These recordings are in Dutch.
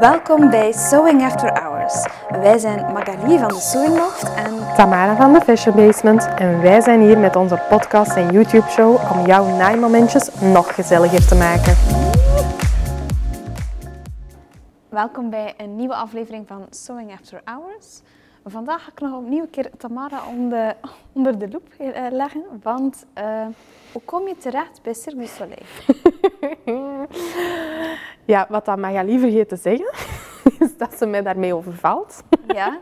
Welkom bij Sewing After Hours. Wij zijn Magali van de Sewing Loft en Tamara van de Fashion Basement en wij zijn hier met onze podcast en YouTube show om jouw naaimomentjes nog gezelliger te maken. welkom bij een nieuwe aflevering van Sewing After Hours. Vandaag ga ik nog opnieuw een keer Tamara om de- onder de loep eh, leggen, want eh, hoe kom je terecht bij Cirque du Soleil? Ja, wat dat Magali vergeet te zeggen, is dat ze mij daarmee overvalt. Ja?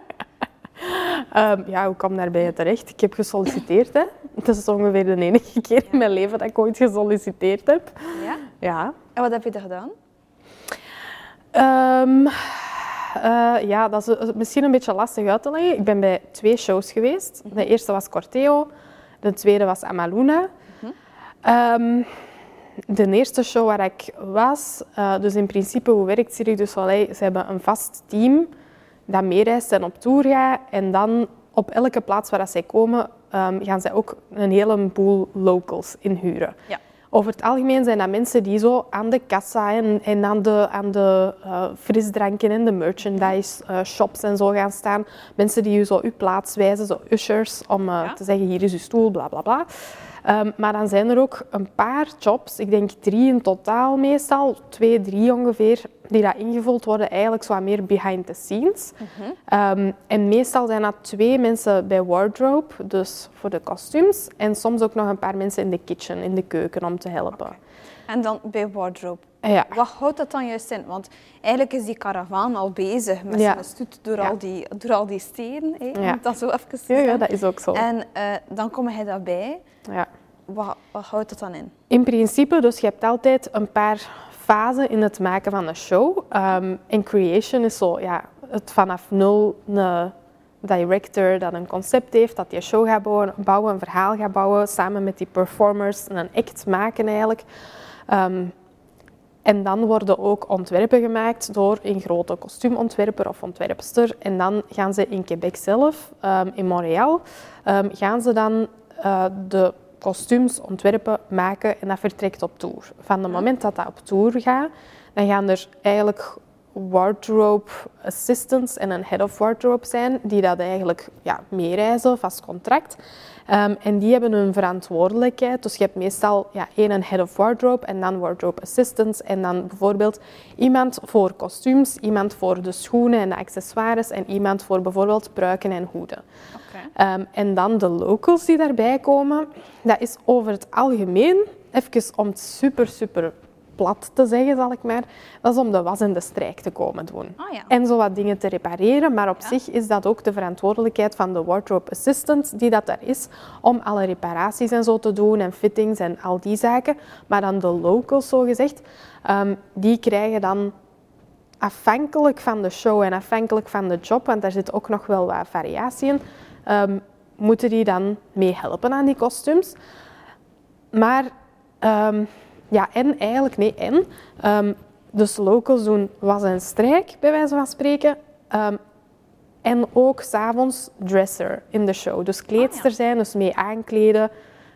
Ehm, ja, hoe kwam daarbij terecht? Ik heb gesolliciteerd. Hè. Dat is ongeveer de enige keer in mijn leven dat ik ooit gesolliciteerd heb. ja? Ja. En wat heb je er gedaan? Ehm, eh, ja, dat is eh, misschien een beetje lastig uit te leggen. Ik ben bij twee shows geweest. De eerste was Corteo, de tweede was Amaluna. Ehm, de eerste show waar ik was, eh, dus in principe, hoe werkt Cirque du Soleil? Ze hebben een vast team dat meereist en op tour gaat. En dan op elke plaats waar dat zij komen, ehm, gaan zij ook een heleboel locals inhuren. Ja. Over het algemeen zijn dat mensen die zo aan de kassa en, en aan de, aan de eh, frisdranken en de merchandise eh, shops en zo gaan staan. Mensen die je zo uw plaats wijzen, zo ushers, om eh, Ja. te zeggen hier is uw stoel, bla bla bla. Ehm, maar dan zijn er ook een paar jobs, ik denk drie in totaal meestal, twee, drie ongeveer, die dat ingevuld worden eigenlijk zo wat meer behind the scenes. Ehm, en meestal zijn dat twee mensen bij wardrobe, dus voor de kostuums, en soms ook nog een paar mensen in de kitchen, in de keuken, om te helpen. En dan bij wardrobe. Ja. Wat houdt dat dan juist in? Want eigenlijk is die karavaan al bezig met Ja. zijn stoet door, Ja. al die, door al die steden. Ja. het dat zo even Ja, ja, dat is ook zo. En eh, dan kom je daarbij. Wat, houdt dat dan in? In principe, dus je hebt altijd een paar fasen in het maken van een show. Ehm, en creation is zo, ja, het vanaf nul een director dat een concept heeft, dat die een show gaat bouwen, een verhaal gaat bouwen, samen met die performers een act maken eigenlijk. Ehm, en dan worden ook ontwerpen gemaakt door een grote kostuumontwerper of ontwerpster. En dan gaan ze in Quebec zelf, ehm, in Montreal, ehm, gaan ze dan eh, de kostuums ontwerpen, maken en dat vertrekt op tour. Van het moment dat dat op tour gaat, dan gaan er eigenlijk wardrobe assistants en een head of wardrobe zijn, die dat eigenlijk ja, meereizen, vast contract. Ehm, en die hebben hun verantwoordelijkheid. Dus je hebt meestal ja, één een head of wardrobe en dan wardrobe assistants. En dan bijvoorbeeld iemand voor kostuums, iemand voor de schoenen en de accessoires en iemand voor bijvoorbeeld pruiken en hoeden. Oké. Ehm, en dan de locals die daarbij komen, dat is over het algemeen, even om het super, super plat te zeggen, zal ik maar, dat is om de was en de strijk te komen doen. Ah ja. En zo wat dingen te repareren, maar op Ja. zich is dat ook de verantwoordelijkheid van de wardrobe assistant die dat daar is, om alle reparaties en zo te doen en fittings en al die zaken. Maar dan de locals, zo gezegd, ehm, die krijgen dan afhankelijk van de show en afhankelijk van de job, want daar zit ook nog wel wat variatie in, ehm, moeten die dan mee helpen aan die kostuums. Maar, ehm, ja, en eigenlijk, nee, en. ehm, dus locals doen was en strijk, bij wijze van spreken. Ehm, en ook s'avonds dresser in de show. Dus kleedster zijn, dus mee aankleden.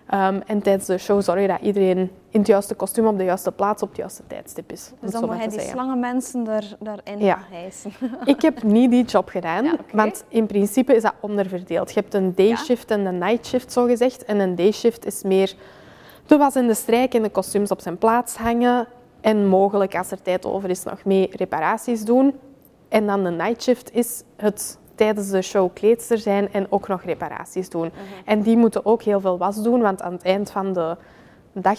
Ehm, en tijdens de show zorgen dat iedereen in het juiste kostuum op de juiste plaats op het juiste tijdstip is. Dus dan moet hij die slangenmensen daar, daarin Ja. hijsen. Ik heb niet die job gedaan, Ja, want in principe is dat onderverdeeld. Je hebt een day Ja. shift en een night shift, zo gezegd. En een day shift is meer de was in de strijk en de kostuums op zijn plaats hangen. En mogelijk, als er tijd over is, nog mee reparaties doen. En dan de night shift is het tijdens de show kleedster zijn en ook nog reparaties doen. En die moeten ook heel veel was doen, want aan het eind van de dag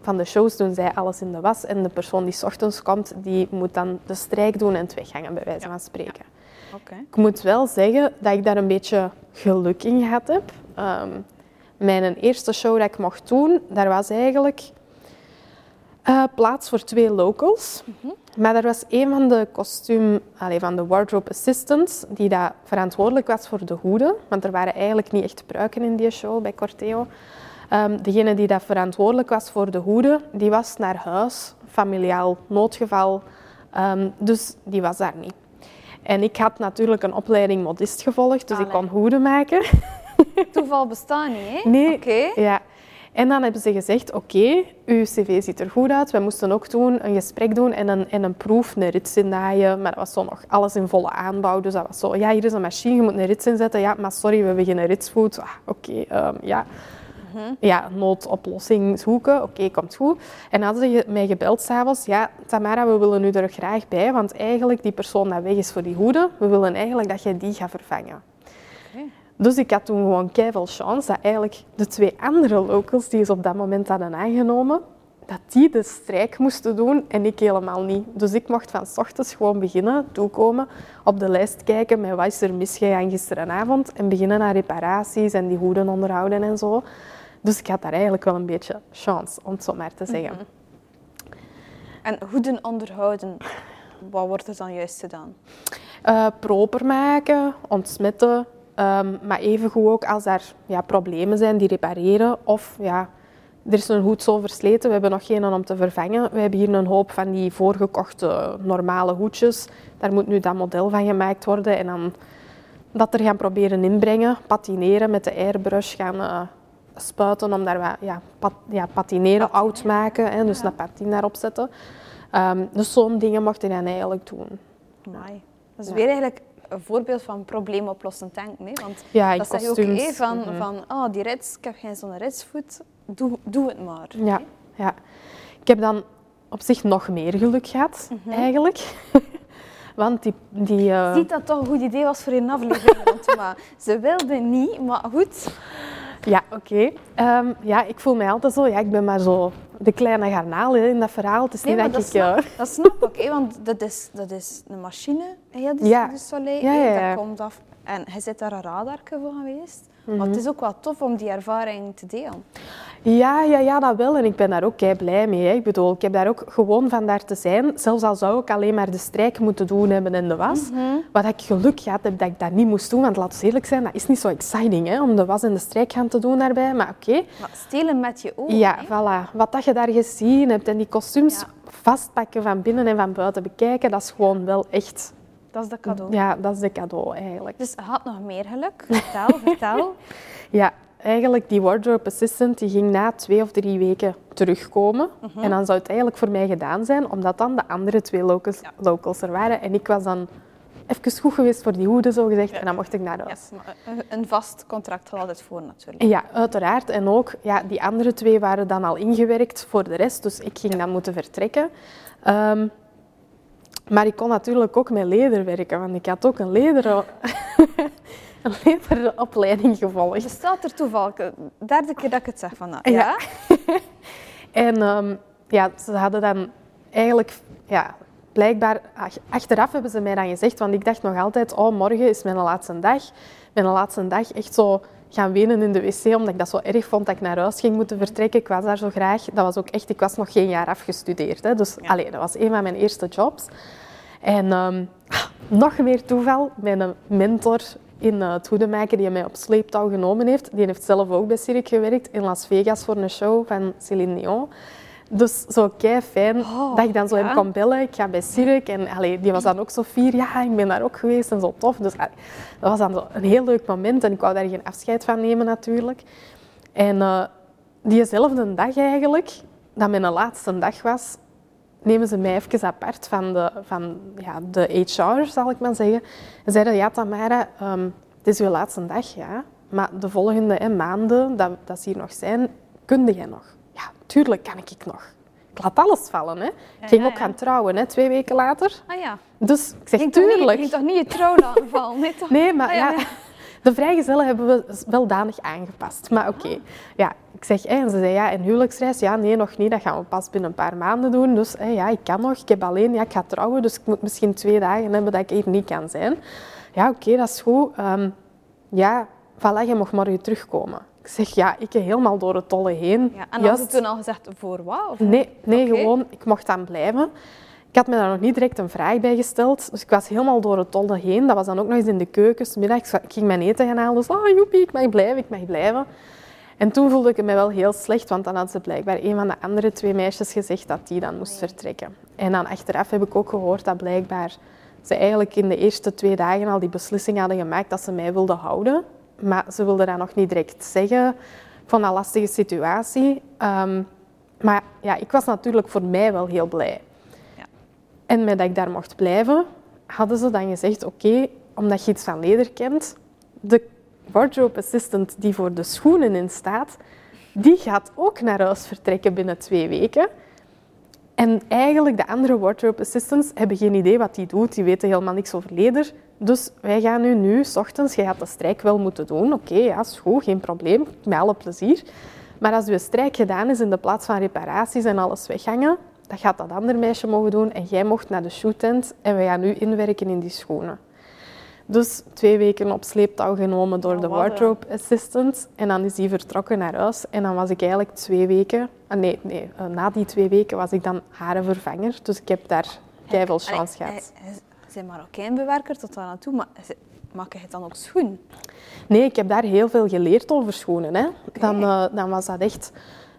van de shows doen zij alles in de was. En de persoon die 's ochtends komt, die moet dan de strijk doen en het weghangen, bij wijze van spreken. Ik moet wel zeggen dat ik daar een beetje geluk in gehad heb. Ehm, mijn eerste show dat ik mocht doen, daar was eigenlijk eh, plaats voor twee locals. Maar er was een van de kostuum, van de wardrobe assistants, die dat verantwoordelijk was voor de hoeden. Want er waren eigenlijk niet echt pruiken in die show bij Corteo. Ehm, degene die dat verantwoordelijk was voor de hoeden, die was naar huis, familiaal noodgeval. Ehm, dus die was daar niet. En ik had natuurlijk een opleiding modist gevolgd, dus ik kon hoeden maken. Toeval bestaat niet, hè? Nee. Oké. Ja. En dan hebben ze gezegd, oké, uw cv ziet er goed uit. We moesten ook doen, een gesprek doen en een, en een proef, een rits innaaien. Maar dat was zo nog alles in volle aanbouw. Dus dat was zo, ja, hier is een machine, je moet een rits inzetten. Ja, maar sorry, we hebben geen ritsvoet. Ah, oké, ehm, ja. Ja, noodoplossing zoeken. Oké, komt goed. En hadden ze mij gebeld s'avonds. Ja, Tamara, we willen u er graag bij. Want eigenlijk, die persoon dat weg is voor die hoeden, we willen eigenlijk dat jij die gaat vervangen. Dus ik had toen gewoon veel chance dat eigenlijk de twee andere locals die ze op dat moment hadden aangenomen, dat die de strijk moesten doen en ik helemaal niet. Dus ik mocht van s ochtends gewoon beginnen, toekomen, op de lijst kijken met wat is er misgegaan gisterenavond en beginnen aan reparaties en die hoeden onderhouden en zo. Dus ik had daar eigenlijk wel een beetje chance, om het zo maar te zeggen. Mhm. En hoeden onderhouden, wat wordt er dan juist gedaan? Uh, proper maken, ontsmetten, um, maar evengoed ook als er ja, problemen zijn, die repareren. Of ja, er is een hoed zo versleten, we hebben nog geen om te vervangen. We hebben hier een hoop van die voorgekochte normale hoedjes. Daar moet nu dat model van gemaakt worden en dan dat er gaan proberen inbrengen, patineren met de airbrush gaan uh, spuiten om daar wat, ja, pat, ja, patineren oud maken, hè, dus ja. een patin daarop zetten. Um, dus zo'n dingen mocht je dan eigenlijk doen. Mooi. Dat is weer eigenlijk een voorbeeld van probleemoplossend denken. Hè? Want ja, dat zeg je ook van, mm -hmm. van oh, die rits, ik heb geen zo'n ritsvoet, doe, doe het maar. Ja, ja. Ik heb dan op zich nog meer geluk gehad, mm -hmm. eigenlijk. Want die... die uh... Ziet dat toch een goed idee was voor een aflevering? maar ze wilde niet, maar goed. Ja, oké. Okay. Um, ja, ik voel mij altijd zo, ja, ik ben maar zo de kleine garnaal in dat verhaal. Het is nee, niet dat, dat ik... Snap, uh... Dat snap ik, hè, want dat is, dat is een machine, hè, dus ja. Soleil, ja, ja, ja. dat komt af. En hij zit daar een radar voor geweest. Mm -hmm. Maar het is ook wel tof om die ervaring te delen. Ja, ja, ja, dat wel. En ik ben daar ook kei blij mee. Hè. Ik bedoel, ik heb daar ook gewoon van daar te zijn. Zelfs al zou ik alleen maar de strijk moeten doen hebben in de was. Mhm. Mm -hmm. Wat ik geluk had heb dat ik dat niet moest doen. Want laten we eerlijk zijn, dat is niet zo exciting hè, om de was en de strijk gaan te doen daarbij. Maar oké. Okay. Stelen met je ogen. Ja, hè? voilà. Wat dat je daar gezien hebt en die kostuums Ja. vastpakken van binnen en van buiten bekijken, dat is gewoon wel echt... Dat is de cadeau. Ja, dat is de cadeau eigenlijk. Dus had nog meer geluk. Vertel, vertel. Ja, eigenlijk die wardrobe assistant die ging na twee of drie weken terugkomen. Mhm. En dan zou het eigenlijk voor mij gedaan zijn, omdat dan de andere twee locals, locals er waren. En ik was dan even goed geweest voor die hoeden, zo gezegd. En dan mocht ik naar Ja, huis. maar een- vast contract gaat altijd voor natuurlijk. Ja, uiteraard. En ook, ja, die andere twee waren dan al ingewerkt voor de rest. Dus ik ging dan moeten vertrekken. Ehm, maar ik kon natuurlijk ook met leder werken, want ik had ook een lederen, een lederen opleiding gevolgd. Je staat er toevallig, de derde keer dat ik het zeg van Ja. ja. En ehm, ja, ze hadden dan eigenlijk, ja, blijkbaar, ach- achteraf hebben ze mij dan gezegd, want ik dacht nog altijd, oh, morgen is mijn laatste dag. Mijn laatste dag echt zo gaan wenen in de wc, omdat ik dat zo erg vond dat ik naar huis ging moeten vertrekken. Ik was daar zo graag. Dat was ook echt, ik was nog geen jaar afgestudeerd. Hè. Dus Ja. allee, dat was een van mijn eerste jobs. En ehm, nog meer toeval, mijn mentor in uh, het hoedemaken die mij op sleeptouw genomen heeft, die heeft zelf ook bij Cirque gewerkt in Las Vegas voor een show van Céline Dion. Dus zo kei fijn Oh, dat ik dan zo ja. hem kon bellen. Ik ga bij Cirque en allee, die was dan ook zo fier. Ja, ik ben daar ook geweest en zo tof. Dus allee, dat was dan zo een heel leuk moment en ik wou daar geen afscheid van nemen natuurlijk. En eh, diezelfde dag eigenlijk, dat mijn laatste dag was, nemen ze mij even apart van de, van, ja, de HR, zal ik maar zeggen. En zeiden, ja Tamara, ehm, het is uw laatste dag, ja. Maar de volgende hè, maanden dat, dat ze hier nog zijn, kunde jij nog? Ja, tuurlijk kan ik nog. Ik laat alles vallen. Hè. Ik ging ja, ook gaan trouwen, hè, twee weken later. Ah ja. Dus ik zeg, Ging toch niet- tuurlijk. Ging toch niet je trouw laten vallen? Nee, toch? Nee, maar Ah, ja, de vrijgezellen hebben we wel danig aangepast. Maar oké, ja, ik zeg, hè, en ze zei, ja, en huwelijksreis? Ja, nee, nog niet. Dat gaan we pas binnen een paar maanden doen. Dus hè, ja, ik kan nog. Ik heb alleen, ja, ik ga trouwen, dus ik moet misschien twee dagen hebben dat ik hier niet kan zijn. Ja, oké, dat is goed. Ehm, ja, voilà, je mag morgen terugkomen. Ik zeg, ja, ik helemaal door het tolle heen. Ja, en Juist- had je toen al gezegd voor wat? Of? Nee, nee gewoon, ik mocht dan blijven. Ik had me daar nog niet direct een vraag bij gesteld. Dus ik was helemaal door het tolle heen. Dat was dan ook nog eens in de keuken. middags. Ik ging mijn eten gaan halen. Dus, ah, joepie, ik mag blijven, ik mag blijven. En toen voelde ik me wel heel slecht, want dan had ze blijkbaar een van de andere twee meisjes gezegd dat die dan moest vertrekken. En dan achteraf heb ik ook gehoord dat blijkbaar ze eigenlijk in de eerste twee dagen al die beslissing hadden gemaakt dat ze mij wilden houden. Maar ze wilden dat nog niet direct zeggen. Ik vond dat een lastige situatie. Ehm, maar ja, ik was natuurlijk voor mij wel heel blij. Ja. En met dat ik daar mocht blijven, hadden ze dan gezegd, oké, omdat je iets van leder kent, de wardrobe assistant die voor de schoenen in staat, die gaat ook naar huis vertrekken binnen twee weken. En eigenlijk, de andere wardrobe assistants hebben geen idee wat die doet. Die weten helemaal niks over leder. Dus wij gaan nu, nu s ochtends, je gaat de strijk wel moeten doen. Oké, ja, is goed, geen probleem. Met alle plezier. Maar als je strijk gedaan is in de plaats van reparaties en alles weghangen, dat gaat dat andere meisje mogen doen. En jij mocht naar de shoetent en we gaan nu inwerken in die schoenen. Dus twee weken op sleeptouw genomen door Oh, de een- wardrobe assistant. En dan is die vertrokken naar huis. En dan was ik eigenlijk twee weken... ah, nee, nee eh, na die twee weken was ik dan haar vervanger. Dus ik heb daar veel chance gehad. Is Marokkaanbewerker tot daar naartoe, maar ze- maak je het dan ook schoen? Nee, ik heb daar heel veel geleerd over schoenen. Hè. Dan, eh, dan was dat echt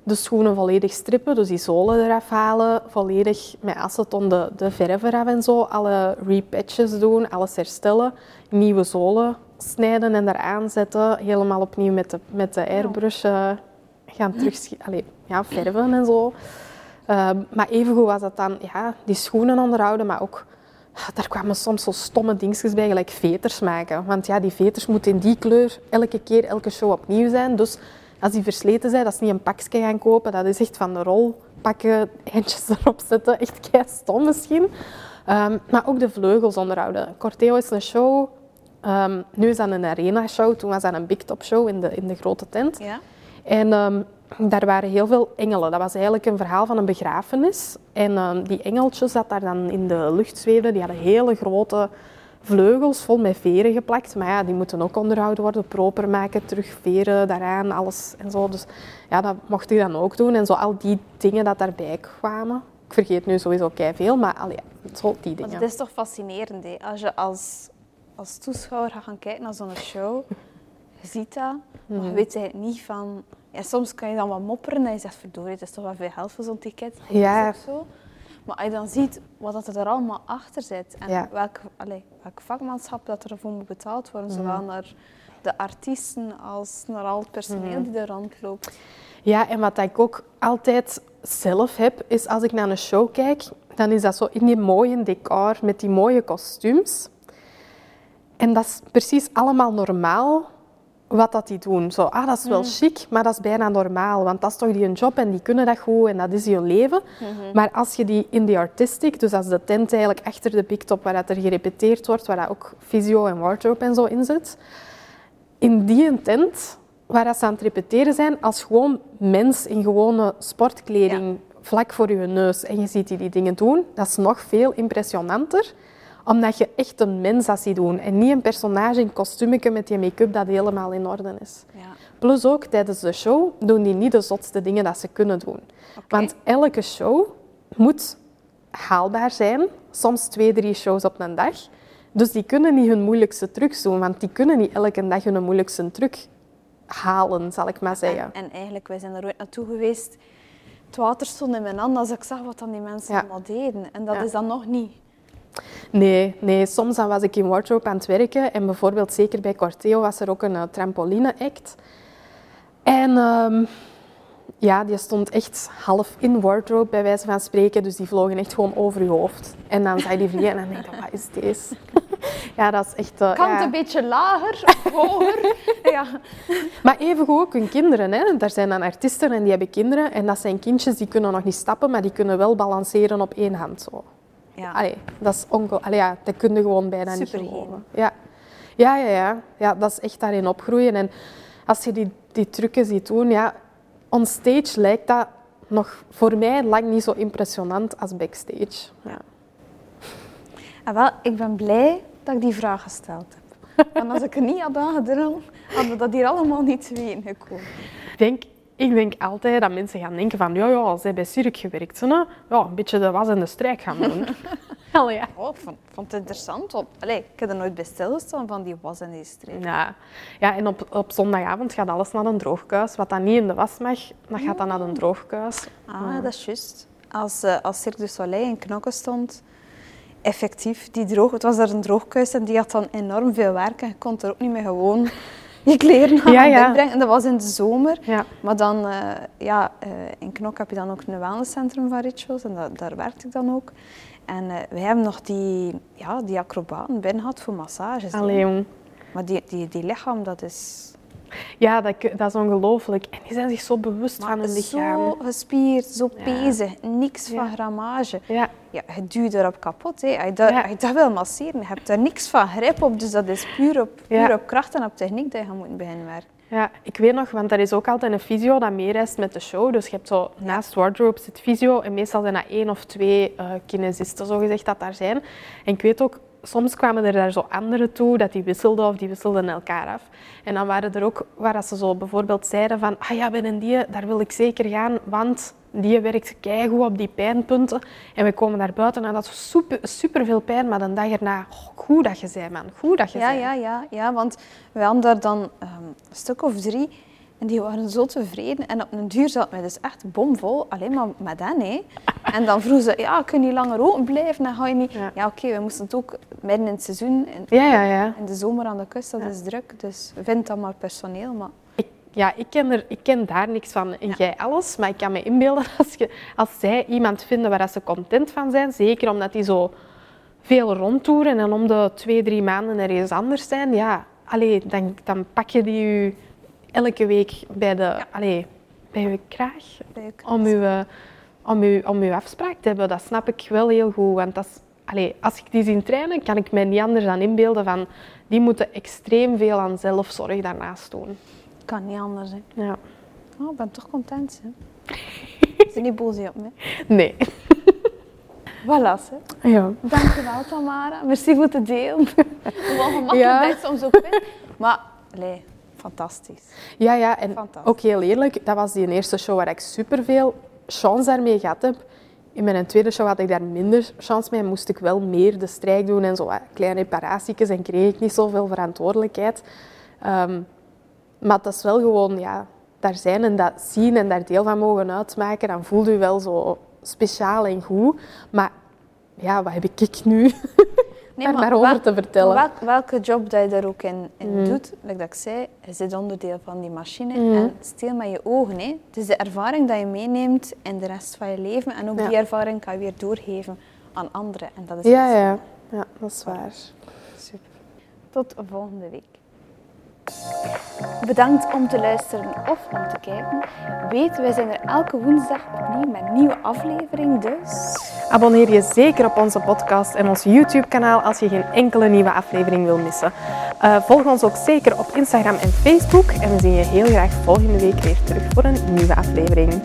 de schoenen volledig strippen, dus die zolen eraf halen, volledig met aceton de, de verf eraf en zo, alle repatches doen, alles herstellen, nieuwe zolen snijden en eraan zetten, helemaal opnieuw met de, met de airbrush gaan terug ja, verven en zo. Ehm, maar evengoed was dat dan ja, die schoenen onderhouden, maar ook daar kwamen soms zo stomme dingetjes bij, gelijk veters maken. Want ja, die veters moeten in die kleur elke keer, elke show opnieuw zijn. Dus als die versleten zijn, dat is niet een pakje gaan kopen. Dat is echt van de rol pakken, eindjes erop zetten. Echt kei stom misschien. Ehm, maar ook de vleugels onderhouden. Corteo is een show. ehm, nu is dat een arena-show. Toen was dat een big top show in de, in de grote tent. Ja. En ehm, daar waren heel veel engelen. Dat was eigenlijk een verhaal van een begrafenis. En die engeltjes dat daar dan in de lucht zweefden, die hadden hele grote vleugels vol met veren geplakt. Maar ja, die moeten ook onderhouden worden, proper maken, terug veren daaraan, alles en zo. Dus ja, dat mocht ik dan ook doen. En zo al die dingen dat daarbij kwamen. Ik vergeet nu sowieso kei veel, maar allee, zo die dingen. het is toch fascinerend, hè? als je als, als toeschouwer gaat gaan kijken naar zo'n show. Je ziet dat, maar Mhm. je weet eigenlijk niet van... Ja, soms kan je dan wat mopperen en je zegt, verdorie, het is toch wel veel geld voor zo'n ticket. Dat Ja. is ook zo. Maar als je dan ziet wat dat er allemaal achter zit en Ja. welk, allee, welk vakmanschap dat ervoor moet betaald worden, Mhm. zowel naar de artiesten als naar al het personeel Mhm. die er rondloopt. Ja, en wat ik ook altijd zelf heb, is als ik naar een show kijk, dan is dat zo in die mooie decor met die mooie kostuums. En dat is precies allemaal normaal wat dat die doen. Zo, ah, dat is wel chic, maar dat is bijna normaal, want dat is toch die een job en die kunnen dat goed en dat is hun leven. Maar als je die in die artistic, dus als de tent eigenlijk achter de big top waar dat er gerepeteerd wordt, waar dat ook visio en wardrobe en zo in zit, in die tent waar dat ze aan het repeteren zijn, als gewoon mens in gewone sportkleding vlak voor je neus en je ziet die die dingen doen, dat is nog veel impressionanter omdat je echt een mens dat ziet doen en niet een personage in kostuumetje met die make-up dat helemaal in orde is. Ja. Plus ook tijdens de show doen die niet de zotste dingen dat ze kunnen doen. Want elke show moet haalbaar zijn, soms twee, drie shows op een dag. Dus die kunnen niet hun moeilijkste trucs doen, want die kunnen niet elke dag hun moeilijkste truc halen, zal ik maar zeggen. En, en eigenlijk, wij zijn er ooit naartoe geweest. Het water stond in mijn hand als ik zag wat dan die mensen Ja. allemaal deden. En dat Ja. is dan nog niet. Nee, nee, soms dan was ik in wardrobe aan het werken en bijvoorbeeld zeker bij Corteo was er ook een eh, trampoline-act. En ehm, ja, die stond echt half in wardrobe bij wijze van spreken, dus die vlogen echt gewoon over je hoofd. En dan je die vliegen en dan denk wat is deze? ja, dat is echt... eh, Kan ja. het een beetje lager of hoger? ja. Maar evengoed ook hun kinderen. Hè. Daar zijn dan artiesten en die hebben kinderen. En dat zijn kindjes die kunnen nog niet stappen, maar die kunnen wel balanceren op één hand. Zo. Ja. Allee, dat is onge... Allee, ja, dat kun je gewoon bijna niet geloven. Ja. Ja, ja, ja. ja, dat is echt daarin opgroeien. En als je die, die trucken ziet doen, ja, on stage lijkt dat nog voor mij lang niet zo impressionant als backstage. Ja. En wel, ik ben blij dat ik die vraag gesteld heb. Want als ik er niet had aangedrongen, hadden we dat hier allemaal niet te weten gekomen. Ik denk, ik denk altijd dat mensen gaan denken van, ja, ja, als zij bij Cirque gewerkt zijn, ja, een beetje de was en de strijk gaan doen. Allee, ja. Oh, ik vond, vond het interessant. Allee, ik heb er nooit bij stilgestaan van die was en die streep. Ja. ja, en op, op zondagavond gaat alles naar een droogkuis. Wat dan niet in de was mag, dat gaat dan naar een droogkuis. Ah, dat is juist. Als, eh, als Cirque du Soleil in Knokken stond, effectief, die droog, het was daar een droogkuis en die had dan enorm veel werk en je kon er ook niet meer gewoon je kleren gaan Ja, ja. brengen. En dat was in de zomer. Ja. Maar dan, eh, ja, eh, in Knok heb je dan ook een wellnesscentrum van Rituals en dat, daar werkte ik dan ook. En eh, wij hebben nog die, ja, die acrobaten binnen gehad voor massages. Allee, jong. Maar die, die, die lichaam, dat is Ja, dat, dat is ongelooflijk. En die zijn zich zo bewust van hun lichaam. zo gespierd, zo Ja. pezig, niks van grammage. Ja, Ja, je duwt erop kapot. Hè. Als, je dat, Ja. als je dat wil masseren, je hebt daar niks van grip op. Dus dat is puur op, puur op kracht en op techniek dat je moeten beginnen werken. ja, ik weet nog, want er is ook altijd een fysio dat meereist met de show. Dus je hebt zo naast wardrobe zit fysio en meestal zijn dat één of twee eh kinesisten zogezegd dat daar zijn. En ik weet ook, soms kwamen er daar zo anderen toe dat die wisselden of die wisselden elkaar af. En dan waren er ook waar dat ze zo bijvoorbeeld zeiden van, ah ja, binnen die, daar wil ik zeker gaan, want die werkt keigoed op die pijnpunten. En we komen daar buiten en dat is super, super veel pijn, maar dan dag erna, oh, goed dat je zei man, goed dat je Ja, zei. ja, ja, ja, want we hadden daar dan ehm, een stuk of drie en die waren zo tevreden. En op een duur zat mij dus echt bomvol, alleen maar met hen. Hè. En dan vroegen ze, ja, kun je niet langer open blijven? Dan ga je niet... Ja. Ja, oké, we moesten het ook midden in het seizoen, in, Ja, ja, ja. in de zomer aan de kust, dat is druk. Dus vind dan maar personeel. Maar Ik, ja, ik ken, er, ik ken daar niks van en jij alles, maar ik kan me inbeelden als, je, als zij iemand vinden waar ze content van zijn, zeker omdat die zo veel rondtoeren en om de twee, drie maanden ergens anders zijn, ja, allee, dan, dan pak je die elke week bij de, allee, bij je kraag leuk. om uw, eh, om, uw, om uw afspraak te hebben. Dat snap ik wel heel goed, want dat is, allee, als ik die zie trainen, kan ik mij niet anders dan inbeelden van die moeten extreem veel aan zelfzorg daarnaast doen. kan niet anders. Hè. Ja. Oh, ik ben toch content. Hè. Ze niet boos op me. Nee. Voilà, hè. Ja. Dankjewel Tamara. Merci voor het delen. Hoe ongemakkelijk Ja. dat soms ook vind. Maar, nee, fantastisch. Ja, ja, en Fantastisch. ook heel eerlijk, dat was die eerste show waar ik superveel chance daarmee gehad heb. In mijn tweede show had ik daar minder chance mee en moest ik wel meer de strijk doen en zo kleine reparatietjes en kreeg ik niet zoveel verantwoordelijkheid. Ehm, maar dat is wel gewoon, ja, daar zijn en dat zien en daar deel van mogen uitmaken, dan voelt u wel zo speciaal en goed. Maar ja, wat heb ik nu daar maar over wel- te vertellen? welk- welke job dat je daar ook in, in Mm. doet, like dat ik zei, je zit onderdeel van die machine. Mm. En stil met je ogen. Hè. Het is de ervaring dat je meeneemt in de rest van je leven. En ook Ja. die ervaring kan je weer doorgeven aan anderen. En dat is Ja, ja, ja, dat is waar. Super. Tot volgende week. Bedankt om te luisteren of om te kijken. Weet, wij zijn er elke woensdag opnieuw met een nieuwe aflevering. Dus Abonneer je zeker op onze podcast en ons YouTube-kanaal als je geen enkele nieuwe aflevering wil missen. Eh, volg ons ook zeker op Instagram en Facebook en we zien je heel graag volgende week weer terug voor een nieuwe aflevering.